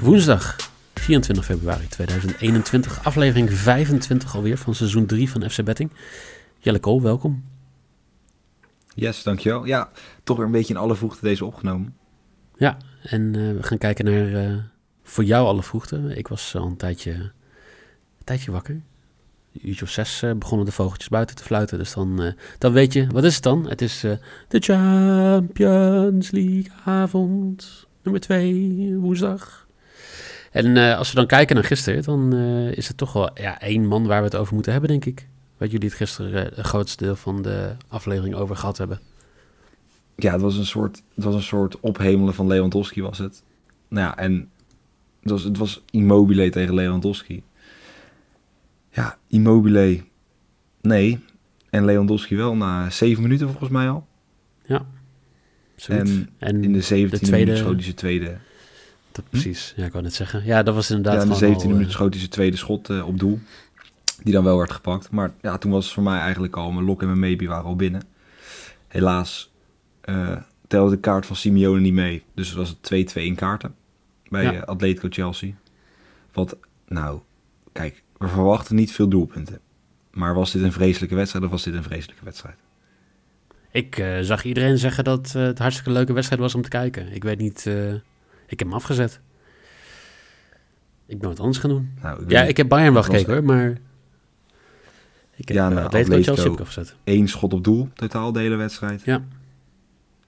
Woensdag 24 februari 2021, aflevering 25 alweer van seizoen 3 van FC Betting. Jelle Kool, welkom. Yes, dankjewel. Ja, toch weer een beetje in alle vroegte deze opgenomen. Ja, en uh, we gaan kijken naar uh, voor jou alle vroegte. Ik was al een tijdje, een tijdje wakker. Een uurtje of zes uh, begonnen de vogeltjes buiten te fluiten. Dus dan, dan weet je, wat is het dan? Het is de Champions League avond, nummer 2, woensdag. En uh, als we dan kijken naar gisteren, dan uh, is het toch wel ja, één man waar we het over moeten hebben, denk ik. Waar jullie het gisteren uh, het grootste deel van de aflevering over gehad hebben. Ja, het was een soort, het was een soort ophemelen van Lewandowski was het. Nou ja, en het was, het was Immobile tegen Lewandowski. Ja, Immobile, nee. En Lewandowski wel na zeven minuten volgens mij al. Ja, en, en, in de 17 de tweede... minuut schoot hij zijn tweede dat, precies, ja, ik wou net zeggen. Ja, dat was inderdaad. Ja, in de 17 minuten uh, schoot hij zijn tweede schot uh, op doel. Die dan wel werd gepakt. Maar ja, toen was het voor mij eigenlijk al mijn lock en mijn maybe waren al binnen. Helaas uh, telde de kaart van Simeone niet mee. Dus het was het 2-2 in kaarten bij ja. Atletico Chelsea. Wat, nou, kijk, we verwachten niet veel doelpunten. Maar was dit een vreselijke wedstrijd of was dit een vreselijke wedstrijd? Ik zag iedereen zeggen dat het hartstikke leuke wedstrijd was om te kijken. Ik weet niet ik heb hem afgezet. Ik ben wat anders gaan doen. Nou, ik ja, ik heb Bayern wel gekeken hoor, maar... Ik heb, ja, nou, Atletico Chelsea afgezet. Eén schot op doel, totaal de hele wedstrijd. Ja.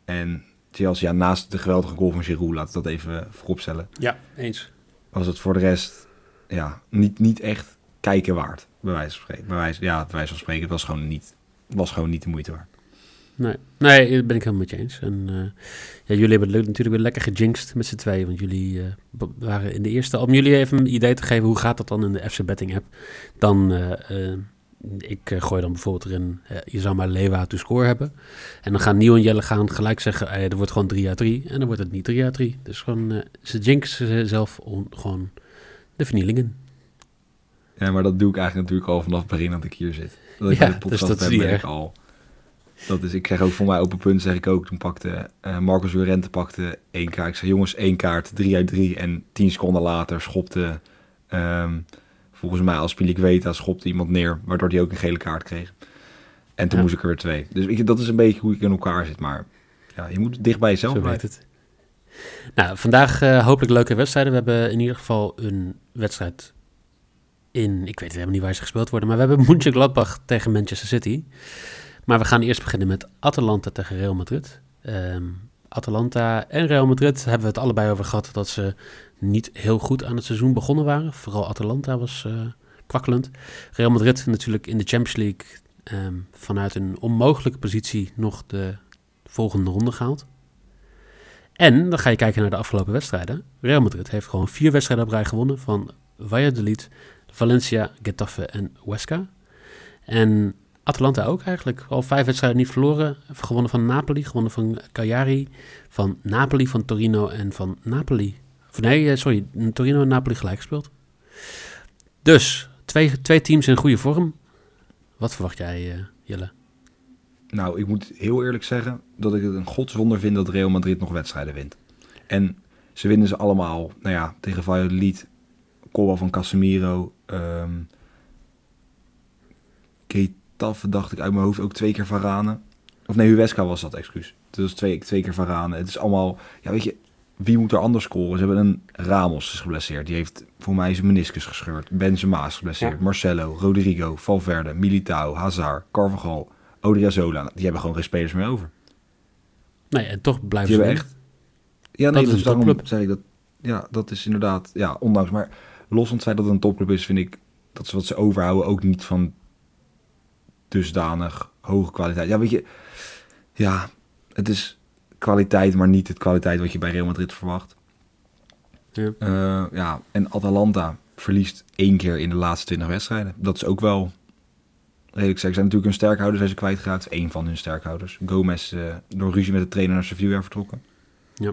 En Chelsea, ja, naast de geweldige goal van Giroud, laat dat even vooropstellen. Ja, eens. Was het voor de rest, ja, niet, niet echt kijken waard, bij wijze van spreken. Bij wijze, ja, bij wijze van spreken, het was gewoon niet, was gewoon niet de moeite waard. Nee, nee, dat ben ik helemaal met je eens. En uh, ja, jullie hebben het natuurlijk weer lekker gejinxed met z'n tweeën. Want jullie uh, waren in de eerste... Om jullie even een idee te geven, hoe gaat dat dan in de FC Betting app? Dan, uh, ik gooi dan bijvoorbeeld erin, je zou maar Lewa to score hebben. En dan gaan Nieuw en Jelle gaan gelijk zeggen, er wordt gewoon 3 uit 3. En dan wordt het niet 3 uit 3. Dus gewoon, ze jinxen zelf gewoon de vernielingen. Ja, maar dat doe ik eigenlijk natuurlijk al vanaf het begin dat ik hier zit. Dat ik ja, de podcast dus dat heb, ben ik al dat is, ik zeg ook voor mij open punt, zeg ik ook. Toen pakte uh, Marcus Llorente pakte één kaart. Ik zei, jongens, één kaart, drie uit drie. En tien seconden later schopte, um, volgens mij als Weta schopte iemand neer. Waardoor hij ook een gele kaart kreeg. En toen moest ik er weer twee. Dus ik, dat is een beetje hoe ik in elkaar zit. Maar ja, je moet dicht bij jezelf blijven. Het. Nou, vandaag uh, hopelijk leuke wedstrijden. We hebben in ieder geval een wedstrijd in... Ik weet helemaal niet waar ze gespeeld worden. Maar we hebben Mönchengladbach tegen Manchester City. Maar we gaan eerst beginnen met Atalanta tegen Real Madrid. Um, Atalanta en Real Madrid hebben we het allebei over gehad dat ze niet heel goed aan het seizoen begonnen waren. Vooral Atalanta was uh, kwakkelend. Real Madrid natuurlijk in de Champions League um, vanuit een onmogelijke positie nog de volgende ronde gehaald. En dan ga je kijken naar de afgelopen wedstrijden. Real Madrid heeft gewoon vier wedstrijden op rij gewonnen van Valladolid, Valencia, Getafe en Huesca. En Atalanta ook eigenlijk. Al vijf wedstrijden niet verloren. Gewonnen van Napoli, gewonnen van Cagliari, van Napoli, van Torino en van Napoli. Nee, eh, sorry, Torino en Napoli gelijk gespeeld. Dus, twee, twee teams in goede vorm. Wat verwacht jij, uh, Jelle? Nou, ik moet heel eerlijk zeggen dat ik het een godswonder vind dat Real Madrid nog wedstrijden wint. En ze winnen ze allemaal, nou ja, tegen Valladolid, Coba van Casemiro, um, Taf dacht ik uit mijn hoofd ook twee keer Varane. Of nee, Huesca was dat, excuus. Het was twee, twee keer Varane. Het is allemaal, ja weet je, wie moet er anders scoren? Ze hebben een Ramos is geblesseerd. Die heeft voor mij zijn meniscus gescheurd. Benzema is geblesseerd. Marcelo, Rodrigo, Valverde, Militao, Hazard, Carvajal, Odriozola. Die hebben gewoon geen spelers meer over. Nee, en toch blijven ze echt. Ja, nee, dat dus daarom topclub. zeg ik dat. Ja, dat is inderdaad, ja, ondanks. Maar los van het feit dat het een topclub is, vind ik dat ze wat ze overhouden ook niet van dusdanig hoge kwaliteit. Ja, weet je, ja, het is kwaliteit, maar niet het kwaliteit wat je bij Real Madrid verwacht. Ja, uh, ja en Atalanta verliest één keer in de laatste 20 wedstrijden. Dat is ook wel redelijk Ze zijn natuurlijk hun sterkhouder zijn ze kwijtgeraakt. Eén van hun sterkhouders. Gomez uh, door ruzie met de trainer naar Sevilla vertrokken. Ja.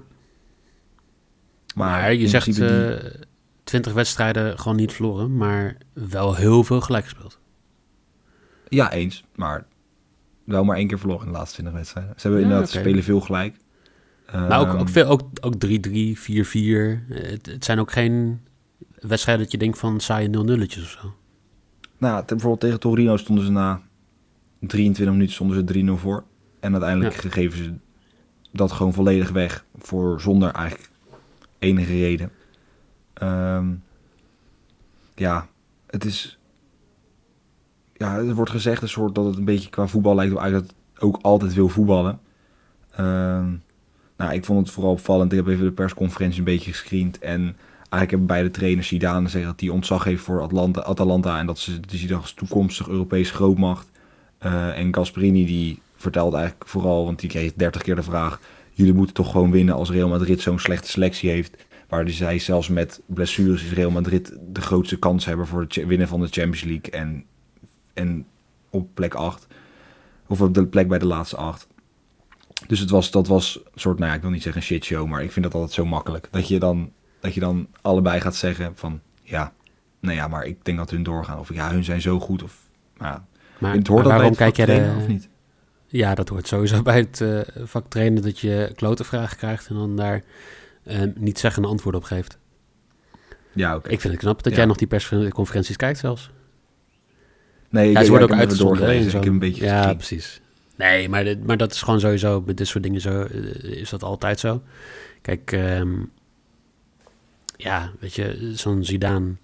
Maar, je zegt uh, die... 20 wedstrijden gewoon niet verloren, maar wel heel veel gelijk gespeeld. Ja, eens. Maar wel maar één keer verloren in de laatste 20 wedstrijden. Ze hebben inderdaad spelen veel gelijk. Maar ook, Ehm, ook, veel, ook, ook 3-3, 4-4. Eh, Het, het zijn ook geen wedstrijden dat je denkt van saaie 0-nulletjes of zo. Nou, bijvoorbeeld tegen Torino stonden ze na 23 minuten stonden ze 3-0 voor. En uiteindelijk Ja. geven ze dat gewoon volledig weg. Voor zonder eigenlijk enige reden. Ehm, ja, het is... Ja, er wordt gezegd een soort dat het een beetje qua voetbal lijkt op uit dat ook altijd wil voetballen. Ehm, nou, ik vond het vooral opvallend. Ik heb even de persconferentie een beetje gescreend. En eigenlijk hebben beide trainers Zidane zeggen dat hij ontzag heeft voor Atlanta, Atalanta. En dat ze die ziet als toekomstig Europese grootmacht. Eh, en Gasperini die vertelt eigenlijk vooral, want die kreeg 30 keer de vraag. Jullie moeten toch gewoon winnen als Real Madrid zo'n slechte selectie heeft. Waar dus hij zelfs met blessures is Real Madrid de grootste kans hebben voor het winnen van de Champions League. En, en op plek 8. Of op de plek bij de laatste 8. Dus het was, dat was een soort, nou ja, ik wil niet zeggen een shitshow, maar ik vind dat altijd zo makkelijk. Dat je dan, dat je dan allebei gaat zeggen van, ja, nou ja, maar ik denk dat hun doorgaan. Of ja, hun zijn zo goed. Of, nou, ja. Maar, het hoort maar waarom kijk jij trainen, de... of niet? Ja, dat hoort sowieso bij het eh, vak trainen dat je klote vragen krijgt en dan daar eh, niet zeggen een antwoord op geeft. Ja, oké. Ik vind het knap dat Ja. jij nog die persconferenties kijkt zelfs. Nee, Ja, ze worden ook uitgezonden. doorgelezen. Ik heb een beetje Ja, precies. Nee, maar, dit, maar dat is gewoon sowieso, bij dit soort dingen zo, eh, is dat altijd zo. Kijk, ehm, ja, weet je, zo'n Zidane,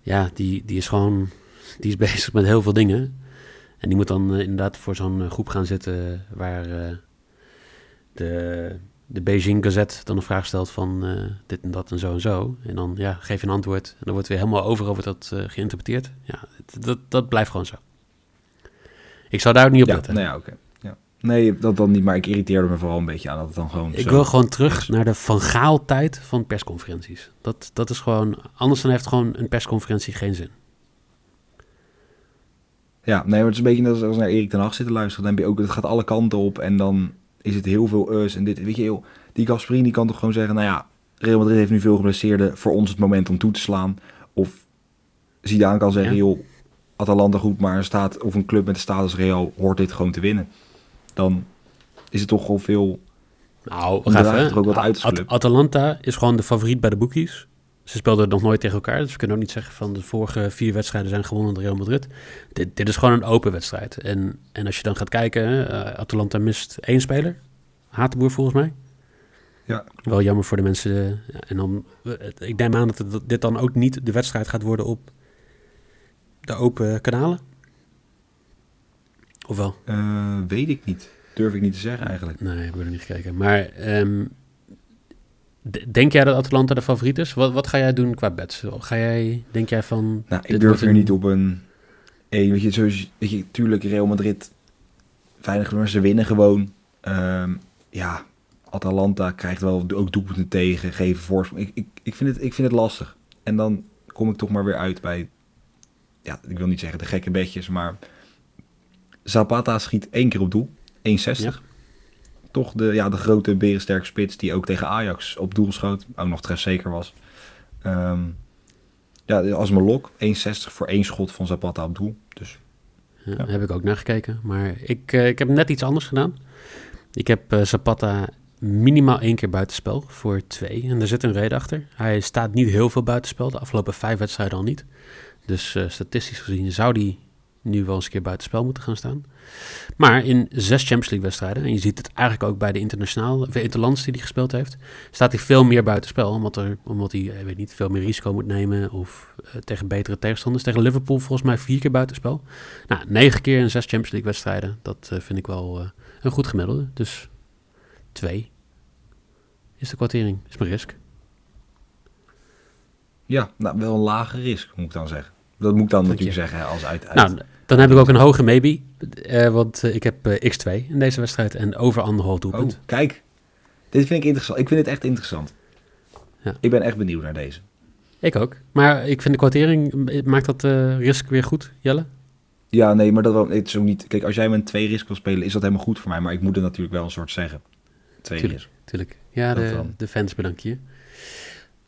ja, die, die is gewoon, die is bezig met heel veel dingen. En die moet dan eh, inderdaad voor zo'n eh, groep gaan zitten waar de, de Beijing Gazette dan een vraag stelt van eh, dit en dat en zo en zo. En dan ja, geef je een antwoord en dan wordt weer helemaal overal wordt dat eh, geïnterpreteerd. Ja, dat, dat blijft gewoon zo. Ik zou daar ook niet op Ja, letten. nou ja. Ja. Nee, dat dan niet, maar ik irriteerde me vooral een beetje aan dat het dan gewoon Ik zo... wil gewoon terug is. naar de Van Gaal-tijd van persconferenties. Dat, dat is gewoon... Anders dan heeft gewoon een persconferentie geen zin. Ja, nee, maar het is een beetje net als als naar Erik ten Hag zitten luisteren. Dan heb je ook, het gaat alle kanten op en dan is het heel veel us en dit. Weet je, heel, die Gasperini kan toch gewoon zeggen, nou ja, Real Madrid heeft nu veel geblesseerden, voor ons het moment om toe te slaan. Of Zidane kan zeggen, Ja. joh, Atalanta goed, maar een staat of een club met de status Real hoort dit gewoon te winnen. Dan is het toch wel veel... Nou, wacht draagt even. ook wat At-. Atalanta is gewoon de favoriet bij de boekies. Ze speelden nog nooit tegen elkaar, dus we kunnen ook niet zeggen van de vorige vier wedstrijden zijn gewonnen door Real Madrid. Dit, dit is gewoon een open wedstrijd. En, en als je dan gaat kijken, eh, Atalanta mist één speler. Hatenboer volgens mij. Ja, Wel jammer voor de mensen. eh, ja, en dan, eh, ik neem aan dat het- dit dan ook niet de wedstrijd gaat worden op de open kanalen. Of wel? Weet ik niet. Durf ik niet te zeggen eigenlijk. Nee, ik heb er niet gekeken. Maar ehm, denk jij dat Atalanta de favoriet is? Wat, wat ga jij doen qua bets? Ga jij, denk jij van... Nou, ik durf er een- niet op een... Hey, weet je, zoals, weet je, tuurlijk, Real Madrid, weinig maar ze winnen gewoon. Ehm, ja, Atalanta krijgt wel ook doelpunten tegen, geven voorsprong. Ik, ik, ik, vind het, ik vind het lastig. En dan kom ik toch maar weer uit bij, ja, ik wil niet zeggen de gekke bedjes, maar Zapata schiet één keer op doel, 1,60. Toch de, ja, de grote berensterke spits die ook tegen Ajax op doel schoot, ook nog trefzeker was. Ehm, ja, als mijn lok, 1,60 voor één schot van Zapata op doel. Dus Ja, Ja. Heb ik ook naar gekeken. Maar ik, eh, ik heb net iets anders gedaan. Ik heb eh, Zapata minimaal één keer buitenspel voor twee. En daar zit een reden achter. Hij staat niet heel veel buitenspel. De afgelopen vijf wedstrijden al niet. Dus eh, statistisch gezien zou hij nu wel eens een keer buitenspel moeten gaan staan. Maar in zes Champions League wedstrijden, en je ziet het eigenlijk ook bij de internationale, of interlands die hij gespeeld heeft, staat hij veel meer buitenspel. Omdat, er, omdat hij, eh, weet niet, veel meer risico moet nemen of eh, tegen betere tegenstanders. Tegen Liverpool volgens mij vier keer buitenspel. Nou, negen keer in zes Champions League wedstrijden. Dat eh, vind ik wel een goed gemiddelde. Dus twee is de kwartering, is mijn risk. ja, nou, wel een lage risk, moet ik dan zeggen. Dat moet ik dan natuurlijk zeggen als uit, uit. Nou, dan heb ik ook een hoge maybe. eh, want eh, ik heb eh, x2 in deze wedstrijd en over anderhalf oh, doelpunt. kijk. Dit vind ik interessant. Ik vind het echt interessant. Ja. Ik ben echt benieuwd naar deze. Ik ook. Maar ik vind de kwartering, maakt dat eh, risk weer goed, Jelle? Ja, nee, maar dat wel, het is ook niet... Kijk, als jij met twee risk wil spelen, is dat helemaal goed voor mij. Maar ik moet er natuurlijk wel een soort zeggen. Twee Tuurlijk. risk. Tuurlijk. Ja, Dat de, dan. de fans bedank je.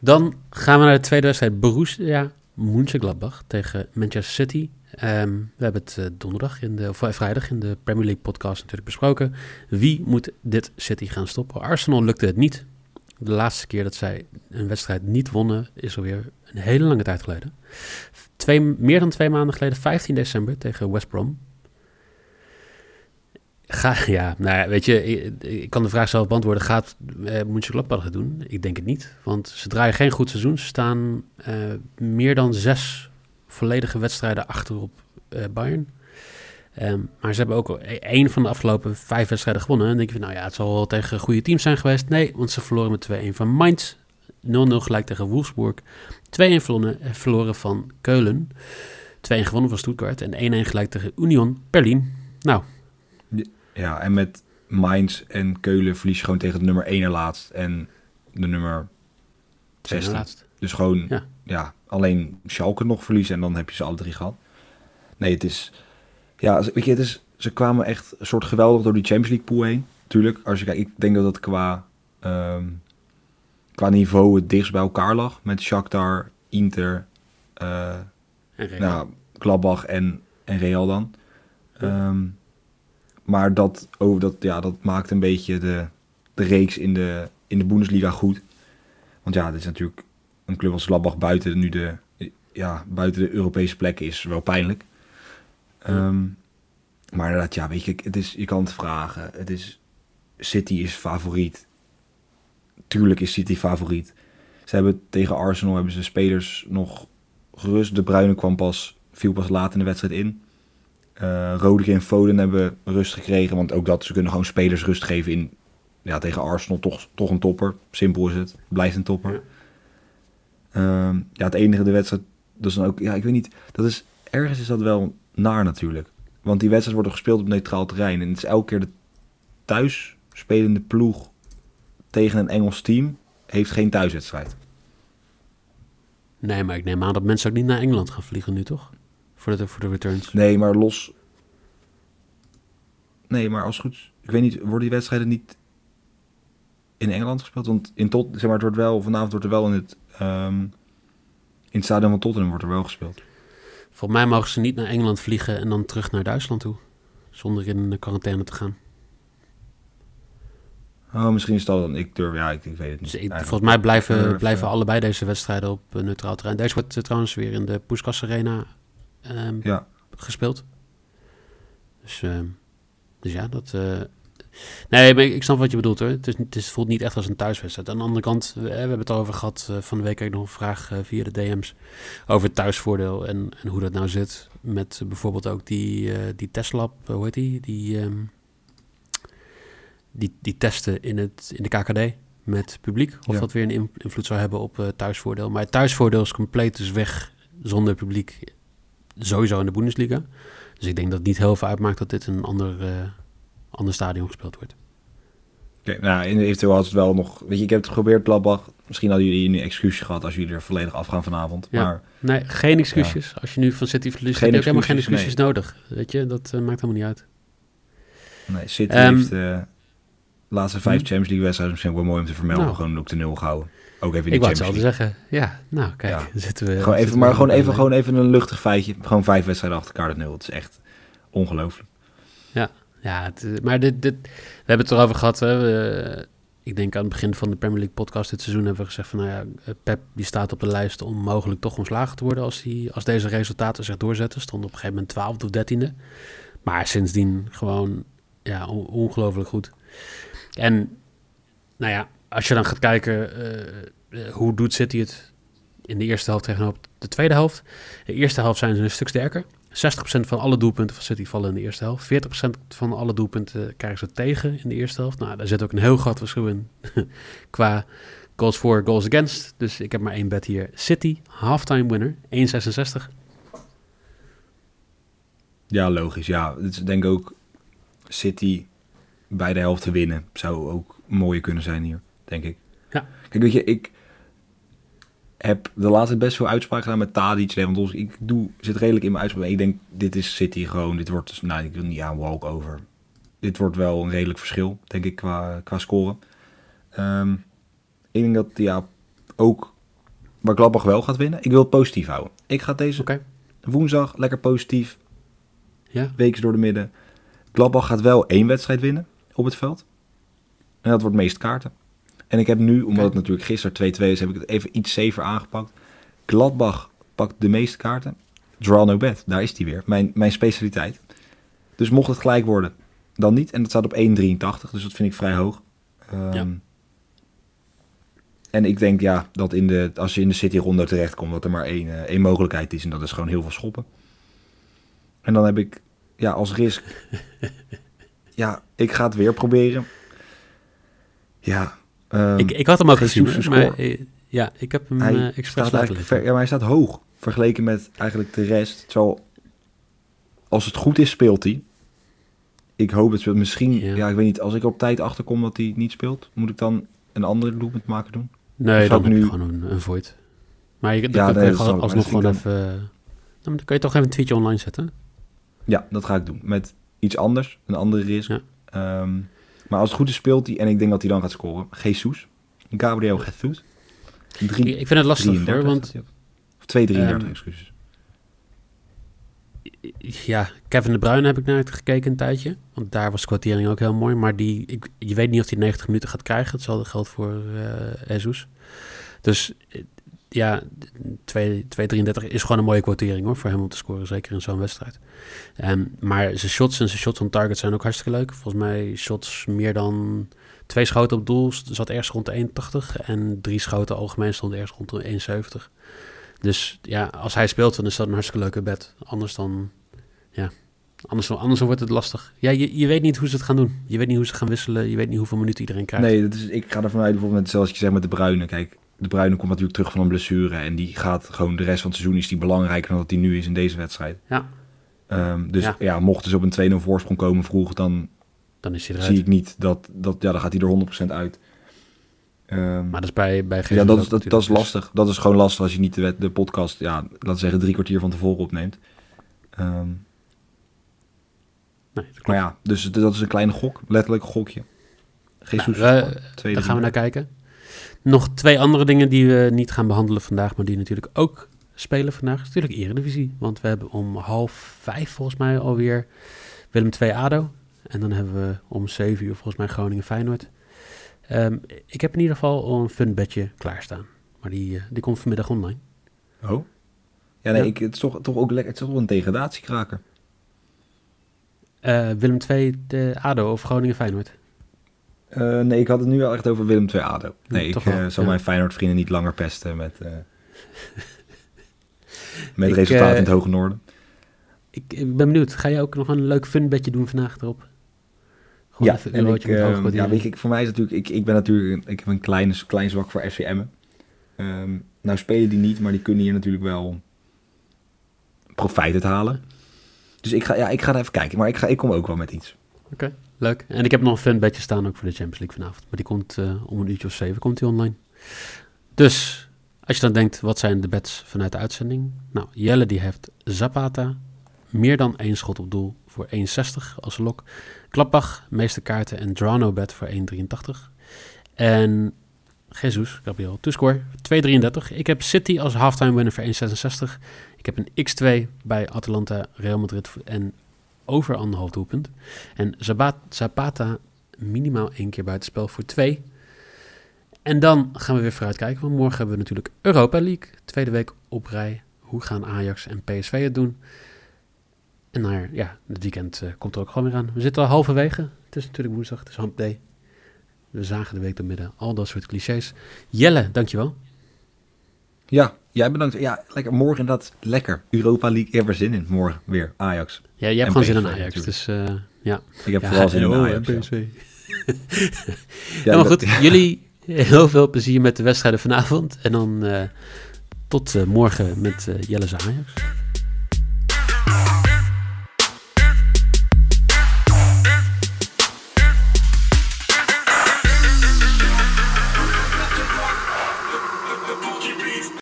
Dan gaan we naar de tweede wedstrijd. Borussia Mönchengladbach tegen Manchester City. Ehm, we hebben het eh, donderdag, in de, of eh, vrijdag in de Premier League podcast natuurlijk besproken. Wie moet dit City gaan stoppen? Arsenal lukte het niet. De laatste keer dat zij een wedstrijd niet wonnen is alweer een hele lange tijd geleden. Twee, meer dan twee maanden geleden, 15 december tegen West Brom. Ga, ja, nou ja, weet je, ik, kan de vraag zelf beantwoorden. Gaat uh, Mönchengladbach het doen? Ik denk het niet, want ze draaien geen goed seizoen. Ze staan uh, meer dan zes volledige wedstrijden achter op uh, Bayern. Um, maar ze hebben ook één van de afgelopen vijf wedstrijden gewonnen. En dan denk je van, nou ja, het zal wel tegen goede teams zijn geweest. Nee, want ze verloren met 2-1 van Mainz. 0-0 gelijk tegen Wolfsburg. 2-1 verloren, verloren van Keulen. 2-1 gewonnen van Stuttgart. En 1-1 gelijk tegen Union Berlin. Nou. Ja, en met Mainz en Keulen verlies je gewoon tegen de nummer 1 en laatst. En de nummer 16. Dus gewoon, ja. ja, alleen Schalke nog verliezen en dan heb je ze alle drie gehad. Nee, het is... Ja, weet je, het is, ze kwamen echt een soort geweldig door die Champions League pool heen. Tuurlijk, als je kijkt, ik denk dat het qua, um, qua niveau het dichtst bij elkaar lag. Met Shakhtar, Inter, uh, nou, Gladbach en, en Real dan. Ja. Um, maar dat, oh, dat, ja, dat maakt een beetje de, de reeks in de, in de Bundesliga goed. Want ja, dit is natuurlijk een club als Gladbach buiten nu de, ja, buiten de Europese plekken is wel pijnlijk. Um, maar inderdaad, ja, weet je, het is, je kan het vragen. Het is, City is favoriet. Tuurlijk is City favoriet. Ze hebben tegen Arsenal hebben ze spelers nog gerust. De Bruyne kwam pas, viel pas laat in de wedstrijd in. Uh, en Foden hebben rust gekregen. Want ook dat, ze kunnen gewoon spelers rust geven in... Ja, tegen Arsenal toch, toch een topper. Simpel is het. Blijft een topper. Ja. Uh, ja, het enige de wedstrijd... Dat is dan ook... Ja, ik weet niet. Dat is, ergens is dat wel naar natuurlijk. Want die wedstrijd wordt gespeeld op neutraal terrein. En het is elke keer de thuis spelende ploeg tegen een Engels team heeft geen thuiswedstrijd. Nee, maar ik neem aan dat mensen ook niet naar Engeland gaan vliegen nu, toch? Voor de, voor de returns. Nee, maar los... Nee, maar als goed... Ik weet niet, worden die wedstrijden niet in Engeland gespeeld? Want in tot, zeg maar, het wordt wel, vanavond wordt er wel in het, um, in het stadion van Tottenham wordt er wel gespeeld. Volgens mij mogen ze niet naar Engeland vliegen en dan terug naar Duitsland toe. Zonder in de quarantaine te gaan. Oh, misschien is dat dan. Ik durf, ja, ik, ik weet het niet. Dus ik, volgens mij blijven, durf, blijven uh, allebei deze wedstrijden op uh, neutraal terrein. Deze wordt trouwens weer in de Puskas Arena um, ja. gespeeld. Dus, dus ja, dat. Nee, maar ik snap wat je bedoelt hoor. Het, is, het is, voelt niet echt als een thuiswedstrijd. Aan de andere kant, we, we hebben het over gehad van de week. Ik nog een vraag via de DM's over het thuisvoordeel en, en hoe dat nou zit. Met bijvoorbeeld ook die, die Tesla, hoe heet die? Die. Um, die, die testen in, het, in de KKD met publiek. Of ja. dat weer een invloed zou hebben op uh, thuisvoordeel. Maar het thuisvoordeel is compleet dus weg zonder publiek. Sowieso in de Bundesliga. Dus ik denk dat het niet heel veel uitmaakt dat dit in een ander, uh, ander stadion gespeeld wordt. Oké, okay, nou, eventueel had het wel nog... Weet je, ik heb het geprobeerd, Gladbach. Misschien hadden jullie een excuusje gehad als jullie er volledig afgaan vanavond. Ja. Maar, nee, geen excuses. Ja. Als je nu van City verliest, heb je helemaal geen excuses nee. nodig. Weet je, dat uh, maakt helemaal niet uit. Nee, City um, heeft... Uh, laatste vijf Champions League wedstrijden misschien wel mooi om te vermelden. Nou. Gewoon ook de nul gehouden. Ook even in ik de Champions League. zeggen. Ja, nou kijk, ja. zitten we. Gewoon even, maar gewoon even, gewoon even een luchtig feitje. Gewoon vijf wedstrijden achter elkaar nul. Het is echt ongelooflijk. Ja, ja het, maar dit, dit, we hebben het erover gehad. Hè. We, ik denk aan het begin van de Premier League podcast dit seizoen hebben we gezegd van nou ja, Pep die staat op de lijst om mogelijk toch ontslagen te worden als, die, als deze resultaten zich doorzetten. Stond op een gegeven moment 12 of 13e. Maar sindsdien gewoon ja, on, ongelooflijk goed. En nou ja, als je dan gaat kijken uh, uh, hoe doet City het in de eerste helft tegenover de tweede helft. De eerste helft zijn ze een stuk sterker. 60% van alle doelpunten van City vallen in de eerste helft. 40% van alle doelpunten krijgen ze tegen in de eerste helft. Nou, daar zit ook een heel groot verschil in qua goals for, goals against. Dus ik heb maar één bet hier. City, halftime winner, 1,66. Ja, logisch. Ja, is denk ik ook City bij de helft te winnen. Zou ook mooier kunnen zijn hier, denk ik. Ja. Kijk, weet je, ik heb de laatste best veel uitspraken gedaan met Tadic, Lewandowski. Ik doe, zit redelijk in mijn uitspraak. Ik denk, dit is City gewoon. Dit wordt, dus, nou, ik wil niet aan walkover. Dit wordt wel een redelijk verschil, denk ik, qua, qua scoren. Um, ik denk dat, ja, ook waar Gladbach wel gaat winnen. Ik wil het positief houden. Ik ga deze okay. woensdag lekker positief. Ja. Weeks door de midden. Gladbach gaat wel één wedstrijd winnen op het veld. En dat wordt meest kaarten. En ik heb nu, omdat het natuurlijk gisteren 2-2 is, heb ik het even iets safer aangepakt. Gladbach pakt de meeste kaarten. Draw no bet, daar is die weer. Mijn, mijn specialiteit. Dus mocht het gelijk worden, dan niet. En dat staat op 1,83, dus dat vind ik vrij hoog. Ehm, Ja. En ik denk ja, dat in de, als je in de City Rondo terechtkomt, dat er maar één, eh, één mogelijkheid is. En dat is gewoon heel veel schoppen. En dan heb ik ja, als risk. ja, ik ga het weer proberen. Ja. Ehm, ik, ik had hem ook gezien, maar eh, ja, ik heb hem hij, eh expres laten eigenlijk liggen. ver, ja, maar hij staat hoog vergeleken met eigenlijk de rest. Terwijl, als het goed is, speelt hij. Ik hoop het speelt. Misschien, Ja. ja. ik weet niet, als ik op tijd achterkom dat hij niet speelt, moet ik dan een andere doelpunt maken doen? Nee, dan je nu- gewoon een, een void. Maar je, dan Ja, nee, gewoon alsnog gewoon vind even... eh, dan kun je toch even een tweetje online zetten. Ja, dat ga ik doen. Met iets anders, een andere risk. Ja. Ehm, maar als het goed is, speelt hij. En ik denk dat hij dan gaat scoren. Jesus. Gabriel Jesus. Ik, ik vind het lastig hoor, want. Of 2,33, Ehm, excuses. ja, Kevin De Bruyne heb ik naar gekeken een tijdje. Want daar was de kwartering ook heel mooi. Maar die, ik, je weet niet of hij 90 minuten gaat krijgen. Hetzelfde geldt voor eh Jesus. Dus eh, ja, 2 2,33 is gewoon een mooie kwartering hoor, voor hem om te scoren. Zeker in zo'n wedstrijd. Ehm, maar zijn shots en zijn shots on target zijn ook hartstikke leuk. Volgens mij shots meer dan twee schoten op doel zat ergens rond de 81. En drie schoten algemeen stonden ergens rond de 71. Dus ja, als hij speelt, dan is dat een hartstikke leuke bed. Anders dan, ja, anders, anders wordt het lastig. Ja, je, je weet niet hoe ze het gaan doen. Je weet niet hoe ze gaan wisselen. Je weet niet hoeveel minuten iedereen krijgt. Nee, dat is, ik ga ervan uit, bijvoorbeeld zoals je zegt met de Bruine. Kijk, de Bruine komt natuurlijk terug van een blessure. En die gaat gewoon de rest van het seizoen is die belangrijker dan dat hij nu is in deze wedstrijd. Ja. Ehm, dus Ja. ja. mocht dus op een 2-0 voorsprong komen vroeg, dan Dan is hij eruit. zie ik niet dat, dat, ja, dan gaat hij er 100% uit. Ehm, Maar dat is bij, bij ja, dat, is- dat, dat is. Dus lastig. Dat is gewoon lastig als je niet de, de podcast, ja, laten we zeggen, drie kwartier van tevoren opneemt. Ehm, Nee, maar ja, dus dat is een kleine gok, letterlijk een gokje. Jesus, Nou, we- twee, Daar gaan we naar kijken. Nog twee andere dingen die we niet gaan behandelen vandaag, maar die natuurlijk ook spelen vandaag. is natuurlijk Eredivisie. Want we hebben om half vijf volgens mij alweer Willem 2 ADO. En dan hebben we om zeven uur volgens mij Groningen Feyenoord. Ehm, ik heb in ieder geval al een fun bedje klaarstaan. Maar die, eh, die komt vanmiddag online. Oh? Ja, nee, Ja. Ik, het is toch, toch ook lekker. Het is toch een degradatiekraker. Eh, Willem 2 de ADO of Groningen Feyenoord. Eh, nee, ik had het nu wel echt over Willem II ADO. Nee, ik toch eh, wel, zal ja. mijn Feyenoord vrienden niet langer pesten met, eh, met resultaten in het hoge noorden. Ik, ik ben benieuwd. Ga je ook nog een leuk fun bedje doen vandaag erop? Gewoon Ja, en ik, eurotje met hoge eh, ja, weet je, ik, voor mij is natuurlijk, ik, ik ben natuurlijk, ik heb een klein, klein zwak voor FCM. Ehm nou spelen die niet, maar die kunnen hier natuurlijk wel profijt uit halen. Dus ik ga, ja, ik ga er even kijken, maar ik, ga, ik kom ook wel met iets. Oké, leuk. En ik heb nog een fun bedje staan ook voor de Champions League vanavond. Maar die komt eh, om een uurtje of zeven komt die online. Dus, als je dan denkt, wat zijn de bets vanuit de uitzending? Nou, Jelle die heeft Zapata, meer dan één schot op doel voor 1,60 als lok. Klappbach, meeste kaarten en Drano bet voor 1,83. En Jesus, Gabriel, toescore 2,33. Ik heb City als halftime winner voor 1,66. Ik heb een X2 bij Atalanta, Real Madrid en over anderhalf doelpunt. En Zapata minimaal één keer buitenspel voor twee. En dan gaan we weer vooruitkijken, want morgen hebben we natuurlijk Europa League. Tweede week op rij. Hoe gaan Ajax en PSV het doen? En naar, ja, het weekend eh, komt er ook gewoon weer aan. We zitten al halverwege. Het is natuurlijk woensdag, het is hump day. We zagen de week door midden. Al dat soort clichés. Jelle, dankjewel. Ja, jij bedankt. Ja, lekker. Morgen dat lekker. Europa League, ik heb er zin in. Morgen weer Ajax. Ja, jij hebt gewoon zin in Ajax. natuurlijk. Dus eh, ja. Ik heb ja, vooral zin in oh, Ajax. ja. PSV. Ja, Helemaal dat- goed. Jullie heel veel plezier met de wedstrijden vanavond. En dan eh, tot eh, morgen met Jelle's Ajax.